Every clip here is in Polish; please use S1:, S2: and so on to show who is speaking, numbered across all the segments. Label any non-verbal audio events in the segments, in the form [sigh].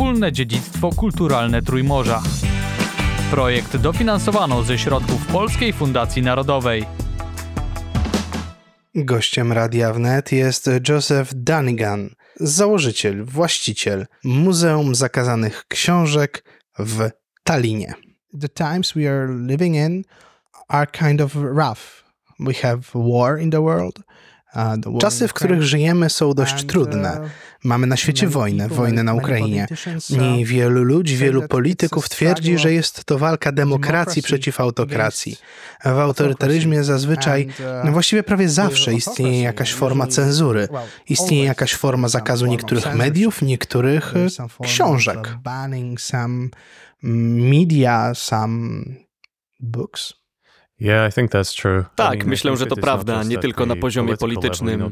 S1: Wspólne dziedzictwo kulturalne Trójmorza. Projekt dofinansowano ze środków Polskiej Fundacji Narodowej.
S2: Gościem Radia Wnet jest Joseph Dunnigan, założyciel, właściciel Muzeum Zakazanych Książek w Tallinie. The times we are living in are kind of rough. We have war in the world. Uh, Czasy, w których żyjemy, są dość trudne. Mamy na świecie wojnę, wojnę na Ukrainie. I wielu ludzi, wielu polityków twierdzi, że jest to walka demokracji przeciw autokracji. W autorytaryzmie zazwyczaj, no właściwie prawie zawsze istnieje jakaś forma cenzury. Istnieje jakaś forma zakazu niektórych mediów, niektórych książek. Media, some books.
S3: Tak, myślę, że to prawda, nie tylko na poziomie politycznym.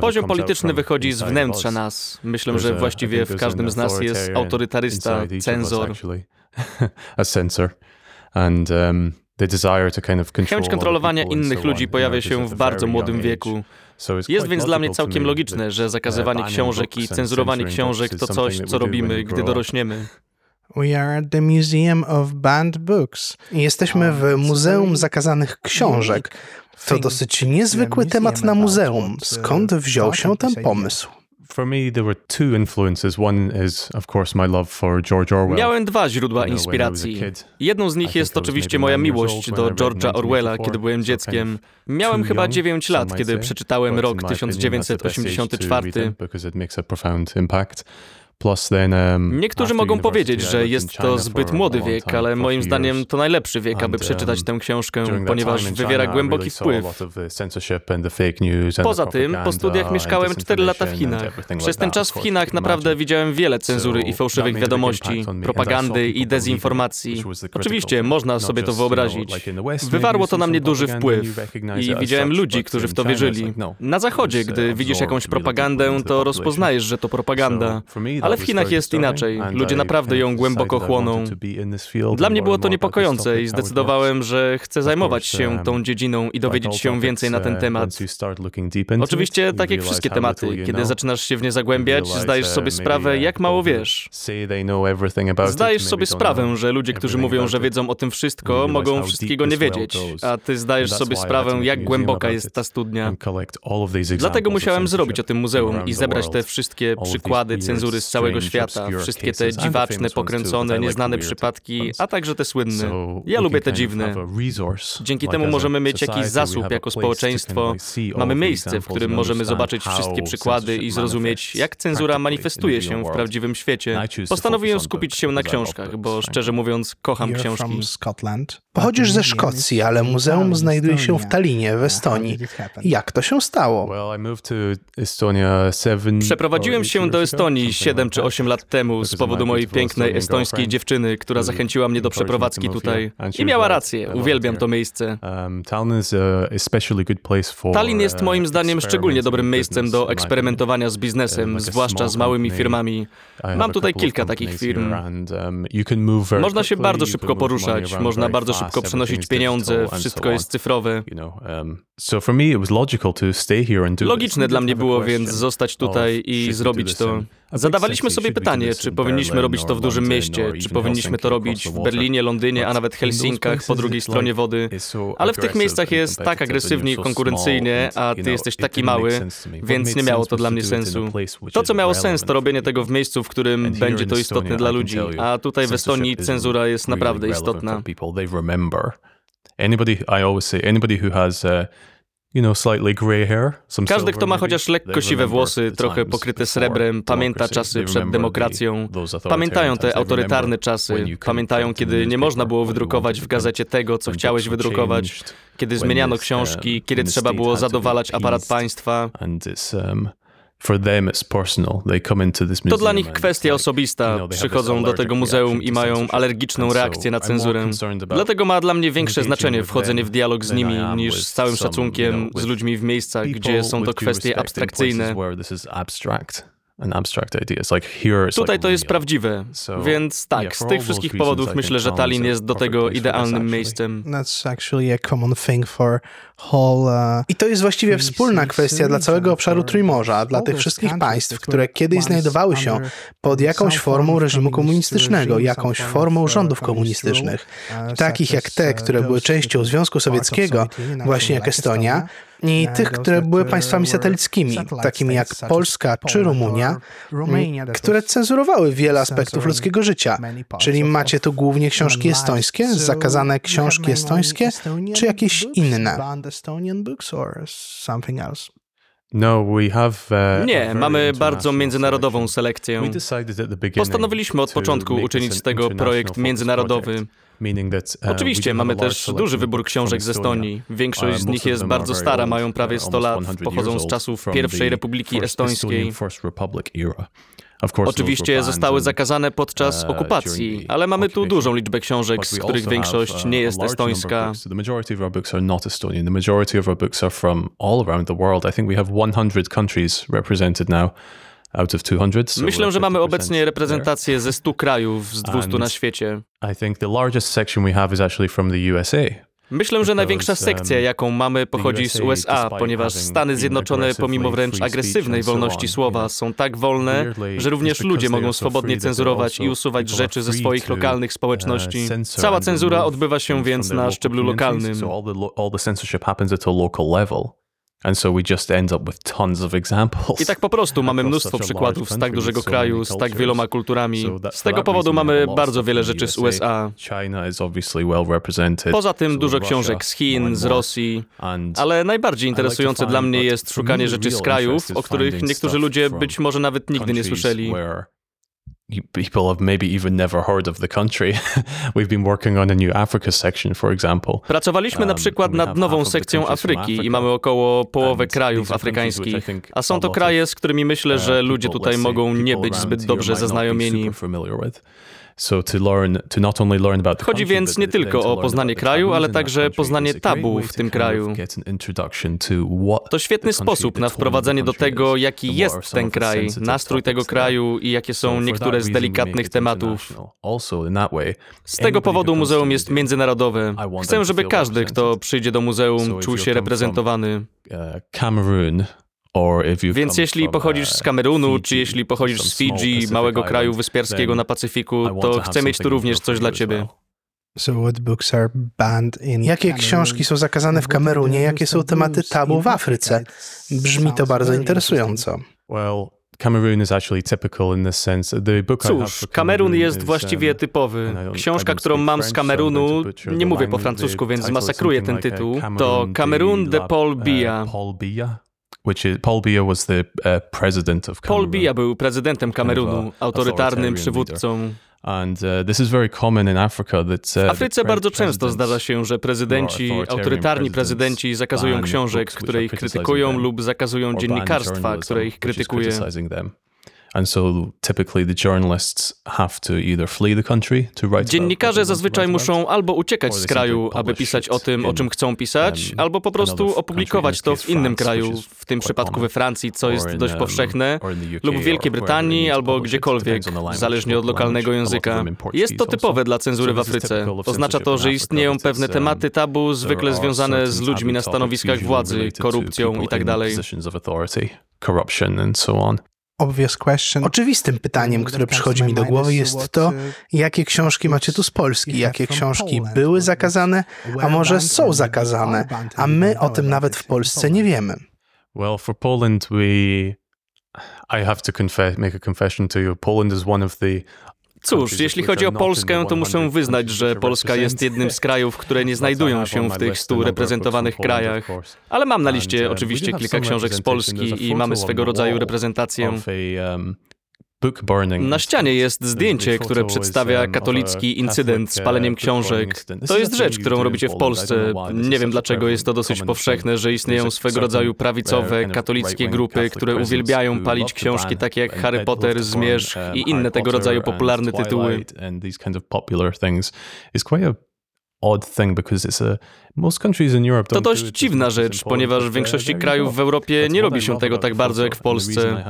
S3: Poziom polityczny wychodzi z wnętrza nas. Myślę, że właściwie w każdym z nas jest autorytarysta, cenzor. Chęć kontrolowania innych ludzi pojawia się w bardzo młodym wieku. Jest więc dla mnie całkiem logiczne, że zakazywanie książek i cenzurowanie książek to coś, co robimy, gdy dorośniemy.
S2: We are at the Museum of Banned Books. Jesteśmy w Muzeum Zakazanych Książek. To dosyć niezwykły temat na muzeum. Skąd wziął się ten pomysł?
S3: Miałem dwa źródła inspiracji. Jedną z nich jest oczywiście moja miłość do George'a Orwella, kiedy byłem dzieckiem. Miałem chyba 9 lat, kiedy przeczytałem rok 1984.
S4: Um,
S3: Niektórzy mogą powiedzieć, że jest to zbyt młody wiek, ale moim zdaniem to najlepszy wiek, aby przeczytać tę książkę, ponieważ wywiera głęboki wpływ. Poza tym, po studiach mieszkałem 4 lata w Chinach. Przez ten czas w Chinach naprawdę widziałem wiele cenzury i fałszywych wiadomości, propagandy i dezinformacji. Oczywiście, można sobie to wyobrazić. Wywarło to na mnie duży wpływ i widziałem ludzi, którzy w to wierzyli.
S4: no,
S3: Na zachodzie, gdy widzisz jakąś propagandę, to rozpoznajesz, że to propaganda. Ale w Chinach jest inaczej. Ludzie naprawdę ją głęboko chłoną. Dla mnie było to niepokojące i zdecydowałem, że chcę zajmować się tą dziedziną i dowiedzieć się więcej na ten temat. Oczywiście, tak jak wszystkie tematy, kiedy zaczynasz się w nie zagłębiać, zdajesz sobie sprawę, jak mało wiesz. Zdajesz sobie sprawę, że ludzie, którzy mówią, że wiedzą o tym wszystko, mogą wszystkiego nie wiedzieć, a ty zdajesz sobie sprawę, jak głęboka jest ta studnia. Dlatego musiałem zrobić o tym muzeum i zebrać te wszystkie przykłady cenzury z całego świata, wszystkie te dziwaczne, pokręcone, nieznane przypadki, a także te słynne. Ja lubię te dziwne. Dzięki temu możemy mieć jakiś zasób jako społeczeństwo. Mamy miejsce, w którym możemy zobaczyć wszystkie przykłady i zrozumieć, jak cenzura manifestuje się w prawdziwym świecie. Postanowiłem skupić się na książkach, bo szczerze mówiąc, kocham książki.
S2: Pochodzisz ze Szkocji, ale muzeum znajduje się w Tallinie, w Estonii. Jak to się stało?
S3: Przeprowadziłem się do Estonii 7 czy 8 lat temu z powodu mojej pięknej estońskiej dziewczyny, która zachęciła mnie do przeprowadzki tutaj. I miała rację, uwielbiam to miejsce. Tallinn jest moim zdaniem szczególnie dobrym miejscem do eksperymentowania z biznesem, zwłaszcza z małymi firmami. Mam tutaj kilka takich firm. Można się bardzo szybko poruszać, można bardzo szybko przenosić pieniądze, wszystko jest cyfrowe. Logiczne dla mnie było więc zostać tutaj i zrobić to. Zadawaliśmy sobie pytanie, czy powinniśmy robić to w dużym mieście, czy powinniśmy to robić w Berlinie, Londynie, a nawet Helsinkach po drugiej stronie wody. Ale w tych miejscach jest tak agresywnie i konkurencyjnie, a ty jesteś taki mały, więc nie miało to dla mnie sensu. To, co miało sens, to robienie tego w miejscu, w którym będzie to istotne dla ludzi, a tutaj w Estonii cenzura jest naprawdę istotna.
S4: Anybody, I always say, anybody who has uh,
S3: każdy, kto ma chociaż lekko siwe włosy, trochę pokryte srebrem, pamięta czasy przed demokracją. Pamiętają te autorytarne czasy. Pamiętają, kiedy nie można było wydrukować w gazecie tego, co chciałeś wydrukować, kiedy zmieniano książki, kiedy trzeba było zadowalać aparat państwa. To dla nich kwestia osobista. Przychodzą do tego muzeum i mają alergiczną reakcję na cenzurę. Dlatego ma dla mnie większe znaczenie wchodzenie w dialog z nimi niż z całym szacunkiem z ludźmi w miejscach, gdzie są to kwestie abstrakcyjne. Tutaj to jest prawdziwe, więc tak, z tych wszystkich powodów myślę, że Tallinn jest do tego idealnym miejscem.
S2: That's actually a common thing for whole, uh, I to jest właściwie wspólna kwestia dla całego obszaru Trójmorza, dla tych wszystkich państw, które kiedyś znajdowały się pod jakąś formą reżimu komunistycznego, jakąś formą rządów komunistycznych, takich jak te, które były częścią Związku Sowieckiego, właśnie jak Estonia, i tych, które były państwami satelickimi, takimi jak Polska czy Rumunia, które cenzurowały wiele aspektów ludzkiego życia. Czyli macie tu głównie książki estońskie, zakazane książki estońskie, czy jakieś inne?
S4: No, uh,
S3: Nie, mamy bardzo międzynarodową selekcję. Postanowiliśmy od początku uczynić z tego projekt międzynarodowy.
S4: Uh,
S3: Oczywiście, mamy też duży wybór książek z Estonii. Większość
S4: Uh,
S3: z nich jest bardzo stara, mają prawie 100 lat, pochodzą z czasów pierwszej Republiki Estońskiej. Oczywiście zostały zakazane podczas okupacji, ale mamy tu dużą liczbę książek, z których większość nie jest estońska.
S4: The majority of our books are not Estonian. The majority of our books are from all around the world. I think we have 100 countries represented now. Out of 200, so
S3: Myślę, że mamy
S4: 50%
S3: obecnie
S4: there.
S3: reprezentację ze 100 krajów z 200 na
S4: And-
S3: świecie.
S4: I think the largest section we have is actually from the USA.
S3: Myślę, że największa
S4: Because,
S3: sekcja,
S4: um,
S3: jaką mamy, pochodzi z
S4: USA,
S3: ponieważ Stany Zjednoczone, pomimo wręcz agresywnej wolności słowa, są tak wolne, że również ludzie mogą swobodnie cenzurować i usuwać rzeczy ze swoich lokalnych
S4: uh,
S3: społeczności. Cała cenzura odbywa się więc na szczeblu lokalnym.
S4: And so we just end up with tons of examples.
S3: I tak po prostu mamy mnóstwo przykładów z tak dużego kraju, z tak wieloma kulturami. Z tego powodu mamy bardzo wiele rzeczy z
S4: USA.
S3: USA.
S4: China is obviously well represented.
S3: Poza tym dużo książek z Chin, z. Rosji. Ale najbardziej interesujące dla mnie jest szukanie rzeczy z krajów, o których niektórzy ludzie być może nawet nigdy nie słyszeli.
S4: You- People have maybe even never heard of the country. [laughs] We've been working on a new Africa section, for example.
S3: Pracowaliśmy na
S4: Um,
S3: przykład nad nową sekcją Afryki i mamy około połowę krajów afrykańskich. A są to kraje, z którymi myślę,
S4: uh,
S3: że ludzie tutaj mogą nie być zbyt dobrze zaznajomieni.
S4: Super familiar with. So to learn, to not only learn about the
S3: Chodzi
S4: country,
S3: więc nie tylko o poznanie kraju, ale także poznanie tabu w tym kraju.
S4: to
S3: świetny sposób na wprowadzenie do tego, jaki jest ten kraj, nastrój tego kraju i jakie są niektóre z delikatnych tematów. Z tego powodu muzeum jest międzynarodowe. Chcę, żeby każdy, kto przyjdzie do muzeum, czuł się reprezentowany.
S4: uh, Cameroon,
S3: Więc jeśli pochodzisz
S4: uh,
S3: z Kamerunu,
S4: Fiji,
S3: czy jeśli pochodzisz z Fidżi, małego kraju wyspiarskiego na Pacyfiku,
S4: to
S3: chcę mieć tu również coś dla ciebie.
S2: Jakie książki są zakazane w Kamerunie? Jakie są tematy tabu w Afryce? Brzmi to bardzo interesująco.
S4: Well, Cameroon is actually typical in this sense. The book I have
S3: Cóż, Kamerun
S4: Cameroon
S3: jest właściwie
S4: um,
S3: typowy. Książka, którą mam z Kamerunu, nie mówię po francusku, więc zmasakruję ten tytuł.
S4: uh,
S3: To Cameroun de Paul
S4: uh. Paul Biya, which is, Paul Biya was the uh, president of
S3: Paul
S4: Cameroon.
S3: Biya był prezydentem Kamerunu, autorytarnym przywódcą.
S4: And uh, this is very common in Africa that uh,
S3: W Afryce bardzo często zdarza się, że prezydenci, autorytarni prezydenci zakazują książek, które ich krytykują lub zakazują dziennikarstwa, które ich krytykuje.
S4: And so typically the journalists have to either flee the country to write
S3: Dziennikarze zazwyczaj muszą albo uciekać z kraju, aby pisać o tym, o czym chcą pisać,
S4: um,
S3: albo po prostu opublikować to w innym kraju, w tym przypadku we Francji, co jest dość
S4: um,
S3: powszechne, lub w Wielkiej Brytanii, albo gdziekolwiek, zależnie od lokalnego języka. Jest to typowe dla cenzury w Afryce. Oznacza to, że istnieją pewne tematy tabu, zwykle związane z ludźmi na stanowiskach władzy, korupcją
S4: people
S3: itd.
S4: corruption and so on.
S2: Oczywistym pytaniem, które przychodzi mi do głowy jest to, jakie książki macie tu z Polski, jakie książki były zakazane, a może są zakazane, a my o tym nawet w Polsce nie wiemy.
S4: Well, for Poland, we. I have to confess, make a confession to you. Poland is one of the.
S3: Cóż, jeśli chodzi o Polskę, to muszę wyznać, że Polska jest jednym z krajów, które nie [laughs] znajdują się w tych stu reprezentowanych krajach. Ale mam na liście oczywiście kilka książek z Polski i mamy swego rodzaju reprezentację.
S4: Um,
S3: Na ścianie jest zdjęcie, które przedstawia katolicki incydent z paleniem książek. To jest rzecz, którą robicie w Polsce. Nie wiem dlaczego jest to dosyć powszechne, że istnieją swego rodzaju prawicowe, katolickie grupy, które uwielbiają palić książki takie jak Harry Potter, Zmierzch i inne tego rodzaju popularne tytuły.
S4: odd thing because it's a
S3: To dość dziwna rzecz, ponieważ w większości krajów w Europie nie robi się tego tak bardzo jak w Polsce.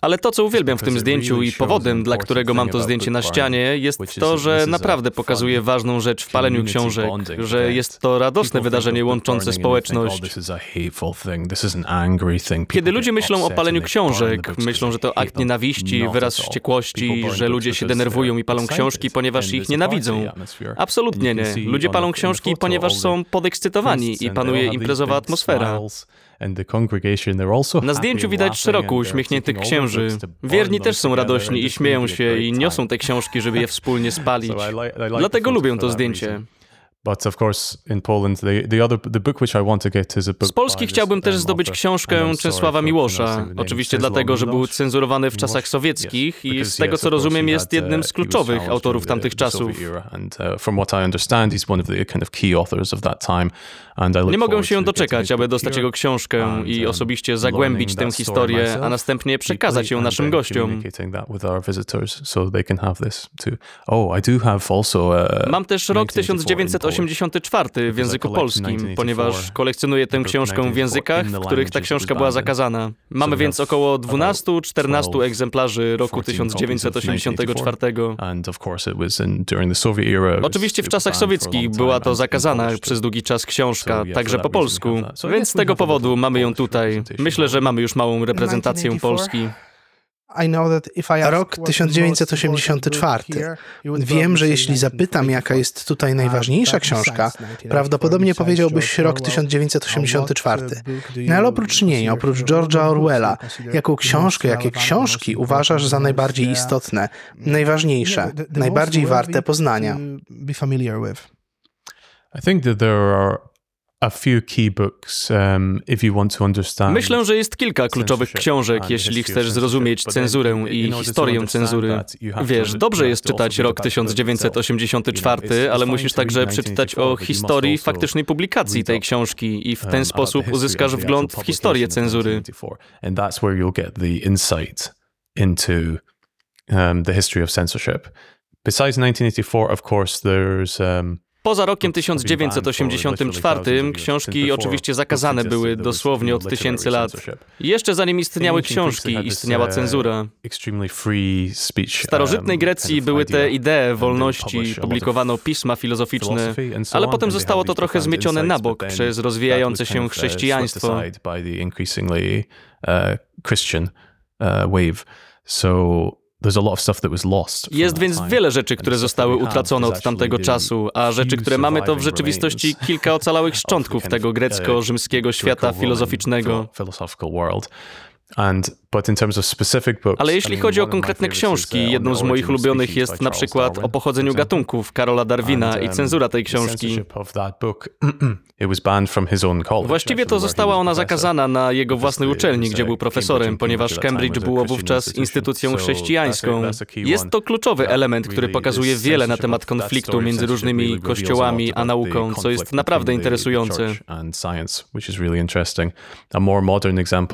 S3: Ale to, co uwielbiam w tym zdjęciu i powodem, dla którego mam to zdjęcie na ścianie, jest to, że naprawdę pokazuje ważną rzecz w paleniu książek, że jest to radosne wydarzenie łączące społeczność. Kiedy ludzie myślą o paleniu książek, myślą, że to akt nienawiści, wyraz wściekłości, że ludzie się denerwują i palą książki, ponieważ ich nienawidzą. Absolutnie nie. Ludzie palą książki, ponieważ są podekscytowani i panuje imprezowa atmosfera. Na zdjęciu widać szeroko uśmiechniętych księży. Wierni też są radośni i śmieją się i niosą te książki, żeby je wspólnie [laughs] spalić. Dlatego lubię to zdjęcie. Z Polski chciałbym też zdobyć książkę Czesława Miłosza. Oczywiście dlatego, że był cenzurowany w czasach sowieckich i z tego co rozumiem jest jednym z kluczowych autorów tamtych czasów. Nie mogę się doczekać, aby dostać jego książkę i um, osobiście zagłębić tę historię, a następnie przekazać ją naszym gościom. Oh, Mam też rok 1984 w języku polskim, ponieważ kolekcjonuję tę książkę w językach, w których ta książka była zakazana. Mamy więc około 12-14 egzemplarzy roku 1984. Oczywiście w czasach sowieckich była to zakazana przez długi czas książka także po polsku. Więc z tego powodu mamy ją tutaj. Myślę, że mamy już małą reprezentację Polski.
S2: Rok 1984. Wiem, że jeśli zapytam, jaka jest tutaj najważniejsza książka, prawdopodobnie powiedziałbyś rok 1984. No ale oprócz niej, oprócz George'a Orwella, jaką książkę, jakie książki uważasz za najbardziej istotne, najważniejsze, najbardziej warte poznania?
S4: I think that there are
S3: Myślę, że jest kilka kluczowych książek, jeśli chcesz zrozumieć cenzurę i historię cenzury. Wiesz, dobrze jest czytać rok 1984, ale musisz także przeczytać o historii faktycznej publikacji tej książki i w ten um, sposób uzyskasz wgląd w historię cenzury.
S4: Um, the history of censorship. Besides 1984, of course, there's um,
S3: Poza rokiem 1984 książki oczywiście zakazane były dosłownie od tysięcy lat. Jeszcze zanim istniały książki, istniała uh, cenzura. W starożytnej uh, Grecji były te idee wolności, publikowano pisma filozoficzne, ale potem zostało to trochę zmiecione na bok przez rozwijające się uh, chrześcijaństwo.
S4: So
S3: jest więc wiele rzeczy, które zostały utracone od tamtego czasu, a rzeczy, które mamy, to w rzeczywistości kilka ocalałych [laughs] szczątków tego grecko-rzymskiego świata filozoficznego. Ale jeśli chodzi o konkretne książki, uh, jedną z moich ulubionych jest na przykład o pochodzeniu gatunków Karola Darwina i um, cenzura tej książki. [clears throat] Właściwie to została ona zakazana na jego własnej uczelni, gdzie był profesorem, ponieważ Cambridge było wówczas instytucją chrześcijańską. Jest to kluczowy element, który pokazuje wiele na temat konfliktu między różnymi kościołami a nauką, co jest naprawdę interesujące.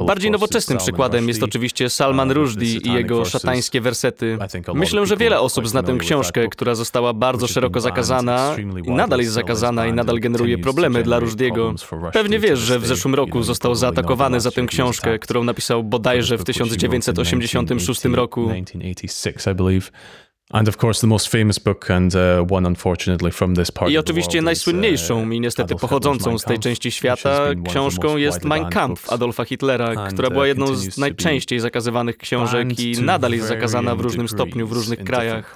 S3: Bardziej nowoczesnym przykładem jest oczywiście Salman uh, Rushdie i jego szatańskie wersety. Myślę, że wiele osób zna tę książkę, która została bardzo szeroko zakazana i nadal jest zakazana i nadal generuje problemy dla Rushdiego. Pewnie wiesz, że w zeszłym roku został zaatakowany za tę książkę, którą napisał bodajże w 1986 roku. I oczywiście najsłynniejszą uh, i niestety pochodzącą z tej części świata książką jest Mein Kampf Adolfa Hitlera, która była jedną z najczęściej zakazywanych książek i nadal jest zakazana w różnym stopniu w różnych krajach.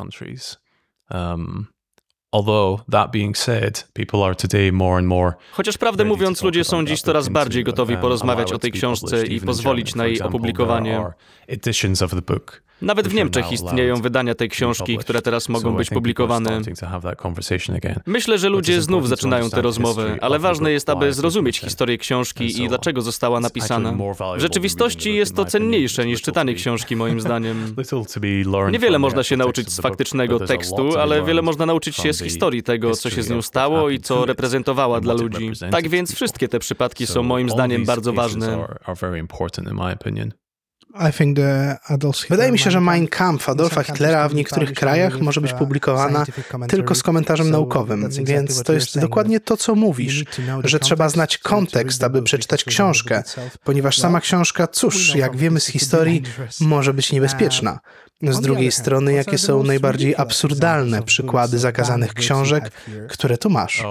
S3: Chociaż prawdę mówiąc, ludzie są dziś coraz bardziej gotowi um, porozmawiać o tej książce i pozwolić na jej opublikowanie. Nawet w Niemczech istnieją wydania tej książki, które teraz mogą być publikowane. Myślę, że ludzie znów zaczynają tę rozmowę, ale ważne jest, aby zrozumieć historię książki i dlaczego została napisana. W rzeczywistości jest to cenniejsze niż czytanie książki, moim [laughs] zdaniem. Niewiele można się nauczyć z faktycznego tekstu, ale wiele można nauczyć się z historii tego, co się z nią stało i co reprezentowała dla ludzi. Tak więc wszystkie te przypadki są moim zdaniem bardzo ważne.
S2: Wydaje mi się, że Mein Kampf Adolfa Hitlera w niektórych krajach może być publikowana tylko z komentarzem naukowym, więc to jest dokładnie to, co mówisz, że trzeba znać kontekst, aby przeczytać książkę, ponieważ sama książka, cóż, jak wiemy z historii, może być niebezpieczna. Z drugiej strony, jakie są najbardziej absurdalne przykłady zakazanych książek, które tu masz?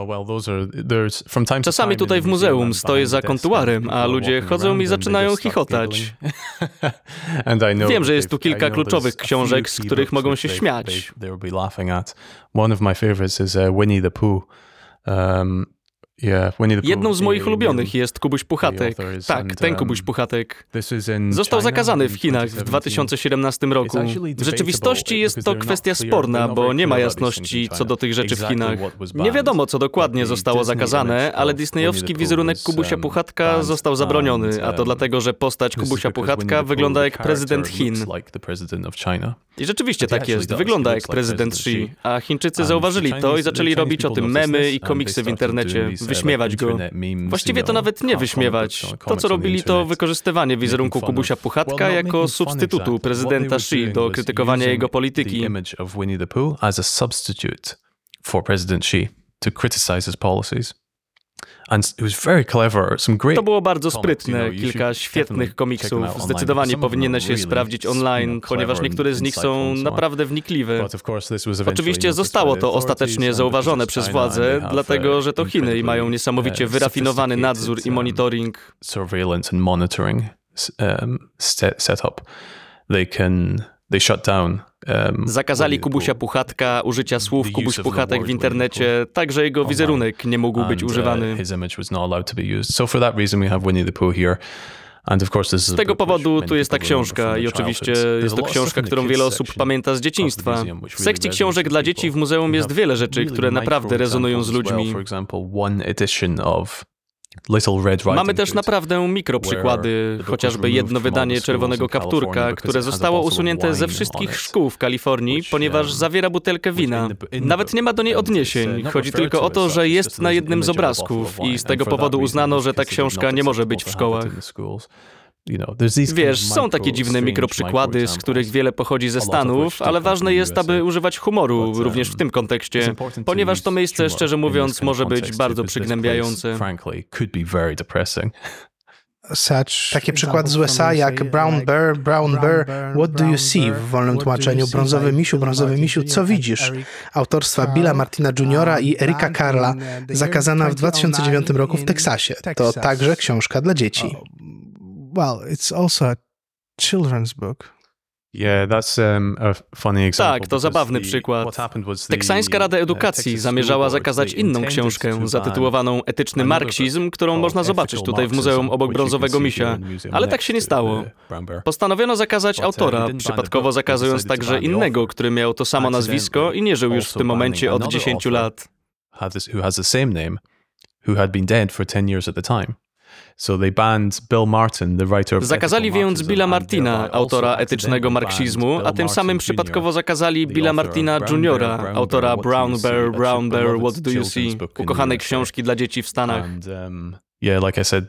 S3: Czasami tutaj w muzeum stoję za kontuarem, a ludzie chodzą i zaczynają chichotać. [laughs] Wiem, że jest tu kilka kluczowych książek, z których mogą się śmiać.
S4: One of my favorites is uh, Winnie the Pooh. Um,
S3: Jedną z moich ulubionych jest Kubuś Puchatek. Tak, ten Kubuś Puchatek. Został zakazany w Chinach w 2017 roku. W rzeczywistości jest to kwestia sporna, bo nie ma jasności co do tych rzeczy w Chinach. Nie wiadomo, co dokładnie zostało zakazane, ale disneyowski wizerunek Kubusia
S4: um,
S3: Puchatka został zabroniony, a to dlatego, że postać Kubusia Puchatka wygląda jak prezydent Chin. I rzeczywiście tak jest, wygląda jak prezydent Xi, a Chińczycy zauważyli to i zaczęli robić o tym memy i komiksy w internecie wyśmiewać go. Właściwie to nawet nie wyśmiewać. To, co robili, to wykorzystywanie wizerunku Kubusia Puchatka jako substytutu prezydenta Xi do krytykowania jego polityki.
S4: to criticize his policies.
S3: To było bardzo sprytne, kilka świetnych komiksów. Zdecydowanie powinieneś się sprawdzić online, ponieważ niektóre z nich są naprawdę wnikliwe. Oczywiście zostało to ostatecznie zauważone przez władze, dlatego że to Chiny i mają niesamowicie uh, wyrafinowany nadzór i um, monitoring.
S4: Surveillance and monitoring um, setup. They can they shut down
S3: Zakazali Kubusia Puchatka użycia słów Kubuś Puchatek w internecie, tak że jego wizerunek nie mógł być
S4: uh,
S3: używany.
S4: Z tego powodu tu jest ta książka i oczywiście jest to książka, którą wiele osób pamięta z dzieciństwa.
S3: W sekcji książek dla dzieci w muzeum jest wiele rzeczy, które naprawdę rezonują z ludźmi. Mamy też naprawdę mikro przykłady, chociażby jedno wydanie Czerwonego Kapturka, które zostało usunięte ze wszystkich szkół w Kalifornii, ponieważ zawiera butelkę wina. Nawet nie ma do niej odniesień, chodzi tylko o to, że jest na jednym z obrazków i z tego powodu uznano, że ta książka nie może być w szkołach. Wiesz, są takie dziwne mikroprzykłady, z których wiele pochodzi ze Stanów, ale ważne jest, aby używać humoru również w tym kontekście, ponieważ to miejsce, szczerze mówiąc, może być bardzo przygnębiające.
S2: Takie przykłady z USA jak Brown Bear, Brown Bear, What Do You See w wolnym tłumaczeniu, Brązowy Misiu, Brązowy Misiu, Co Widzisz? Autorstwa Billa Martina Jr. i Erika Carla, zakazana w 2009 roku w Teksasie. To także książka dla dzieci. Well, it's also a children's book.
S4: Yeah, that's, um, a funny example
S3: tak, to zabawny przykład. Teksańska Rada uh, Edukacji zamierzała zakazać inną książkę zatytułowaną Etyczny marksizm, którą można zobaczyć tutaj w muzeum obok Brązowego Misia, ale tak się nie stało. Postanowiono zakazać autora, przypadkowo zakazując także innego, który miał to samo nazwisko i nie żył już w tym momencie od 10 lat.
S4: Who has the same name, who had been dead for 10 years at the time.
S3: Zakazali więc Billa Martina, autora etycznego marksizmu, a tym samym przypadkowo zakazali Billa Martina Jr., autora Brown Bear, Brown Bear, What Do You See, ukochanej książki dla dzieci w Stanach.
S4: Um, yeah, like I said,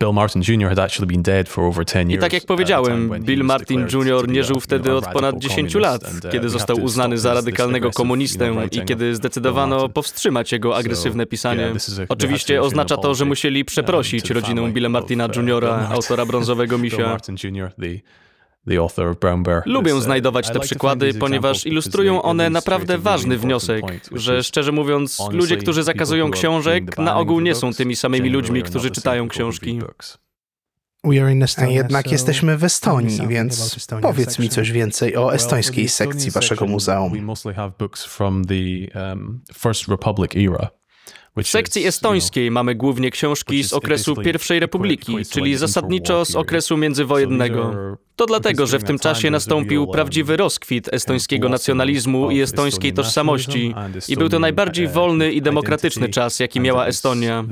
S4: Bill Martin Jr. had actually been dead for over 10 years.
S3: I tak jak powiedziałem, Bill Martin Jr. nie żył wtedy od ponad 10 lat,
S4: uh,
S3: kiedy został uznany za radykalnego komunistę i kiedy zdecydowano powstrzymać jego agresywne pisanie. Oczywiście oznacza to, że musieli przeprosić rodzinę Billa Martina uh, Jr., autora Brązowego [laughs] Misia. Lubię znajdować te przykłady, ponieważ ilustrują one naprawdę ważny wniosek, że szczerze mówiąc, ludzie, którzy zakazują książek, na ogół nie są tymi samymi ludźmi, którzy czytają książki.
S2: A jednak jesteśmy w Estonii, więc powiedz mi coś więcej o estońskiej sekcji waszego muzeum.
S3: W sekcji estońskiej mamy głównie książki z okresu I Republiki, czyli zasadniczo z okresu międzywojennego. To dlatego, że w tym czasie nastąpił prawdziwy rozkwit estońskiego nacjonalizmu i estońskiej tożsamości i był to najbardziej wolny i demokratyczny czas, jaki miała Estonia.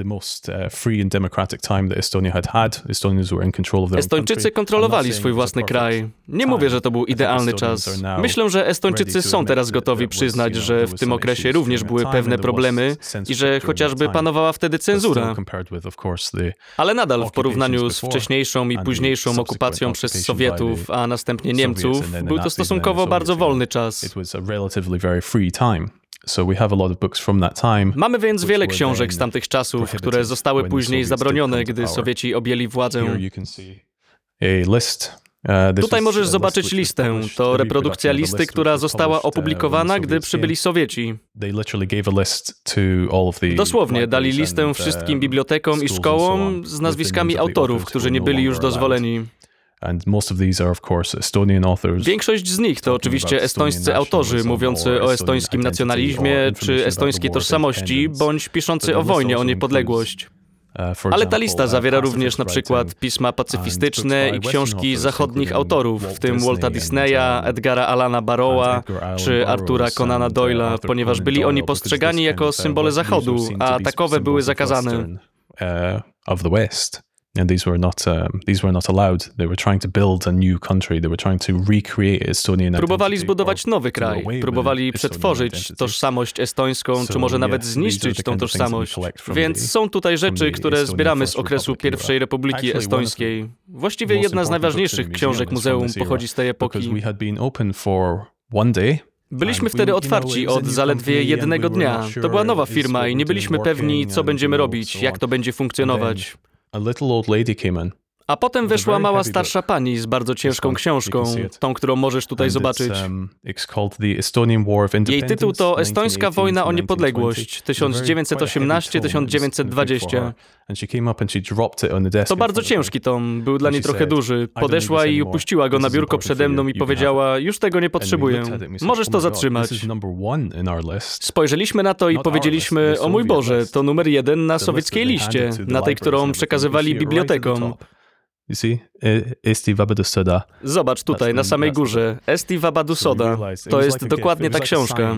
S3: Estończycy kontrolowali swój własny kraj. Nie mówię, że to był idealny czas. Myślę, że Estończycy są teraz gotowi przyznać, że w tym okresie również były pewne problemy i że chociażby panowała wtedy cenzura. Ale nadal w porównaniu z wcześniejszą i późniejszą okupacją przez Sowietów, a następnie Niemców, był to stosunkowo bardzo wolny czas. Mamy więc wiele książek z tamtych czasów, które zostały później zabronione, gdy Sowieci objęli władzę. Tutaj możesz zobaczyć listę. To reprodukcja listy, która została opublikowana, gdy przybyli Sowieci. Dosłownie dali listę wszystkim bibliotekom i szkołom z nazwiskami autorów, którzy nie byli już dozwoleni. Większość z nich to oczywiście estońscy autorzy mówiący o estońskim nacjonalizmie czy estońskiej tożsamości, bądź piszący o wojnie o niepodległość. Ale ta lista zawiera również na przykład pisma pacyfistyczne i książki zachodnich autorów, w tym Walta Disneya, Edgara Alana Barrowa czy Artura Conana Doyle'a, ponieważ byli oni postrzegani jako symbole Zachodu, a takowe były zakazane.
S4: And these were not um, these were not allowed. They were trying to build a new country. They were trying to recreate Estonian
S3: Próbowali zbudować nowy kraj, próbowali przetworzyć tożsamość estońską, czy może nawet zniszczyć tą tożsamość. Więc są tutaj rzeczy, które zbieramy z okresu pierwszej Republiki Estońskiej. Właściwie jedna z najważniejszych książek muzeum pochodzi z tej epoki. Byliśmy wtedy otwarci od zaledwie jednego dnia. To była nowa firma i nie byliśmy pewni, co będziemy robić, jak to będzie funkcjonować.
S4: A little old lady came in
S3: A potem weszła mała starsza pani z bardzo ciężką książką, tą, którą możesz tutaj zobaczyć.
S4: um,
S3: Jej tytuł to Estońska wojna o niepodległość 1918-1920. To bardzo ciężki tom, był dla niej trochę duży. Podeszła i upuściła go na biurko przede mną i powiedziała: Już tego nie potrzebuję. Możesz to zatrzymać. Spojrzeliśmy na to i powiedzieliśmy: O mój Boże, to numer jeden na sowieckiej liście, na tej, którą przekazywali bibliotekom.
S4: You see, Esti Vabadusoda.
S3: Zobacz tutaj, na samej górze. Esti Vabadusoda. To jest dokładnie ta książka.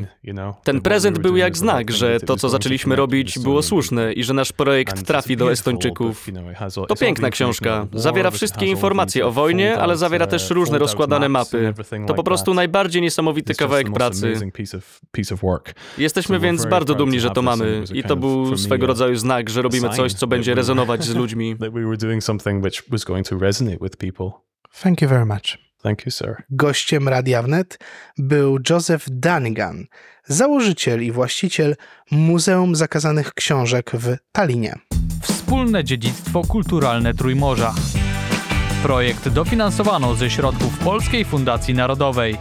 S3: Ten prezent był jak znak, że to, co zaczęliśmy robić, było słuszne i że nasz projekt trafi do Estończyków. To piękna książka. Zawiera wszystkie informacje o wojnie, ale zawiera też różne rozkładane mapy. To po prostu najbardziej niesamowity kawałek pracy. Jesteśmy więc bardzo dumni, że to mamy. I to był swego rodzaju znak, że robimy coś, co będzie rezonować z [laughs] ludźmi.
S4: Resonate with people.
S2: Thank you very much.
S4: Thank you, sir.
S2: Gościem Radia Wnet był Joseph Danigan, założyciel i właściciel Muzeum Zakazanych Książek w Talinie.
S1: Wspólne dziedzictwo kulturalne Trójmorza. Projekt dofinansowano ze środków Polskiej Fundacji Narodowej.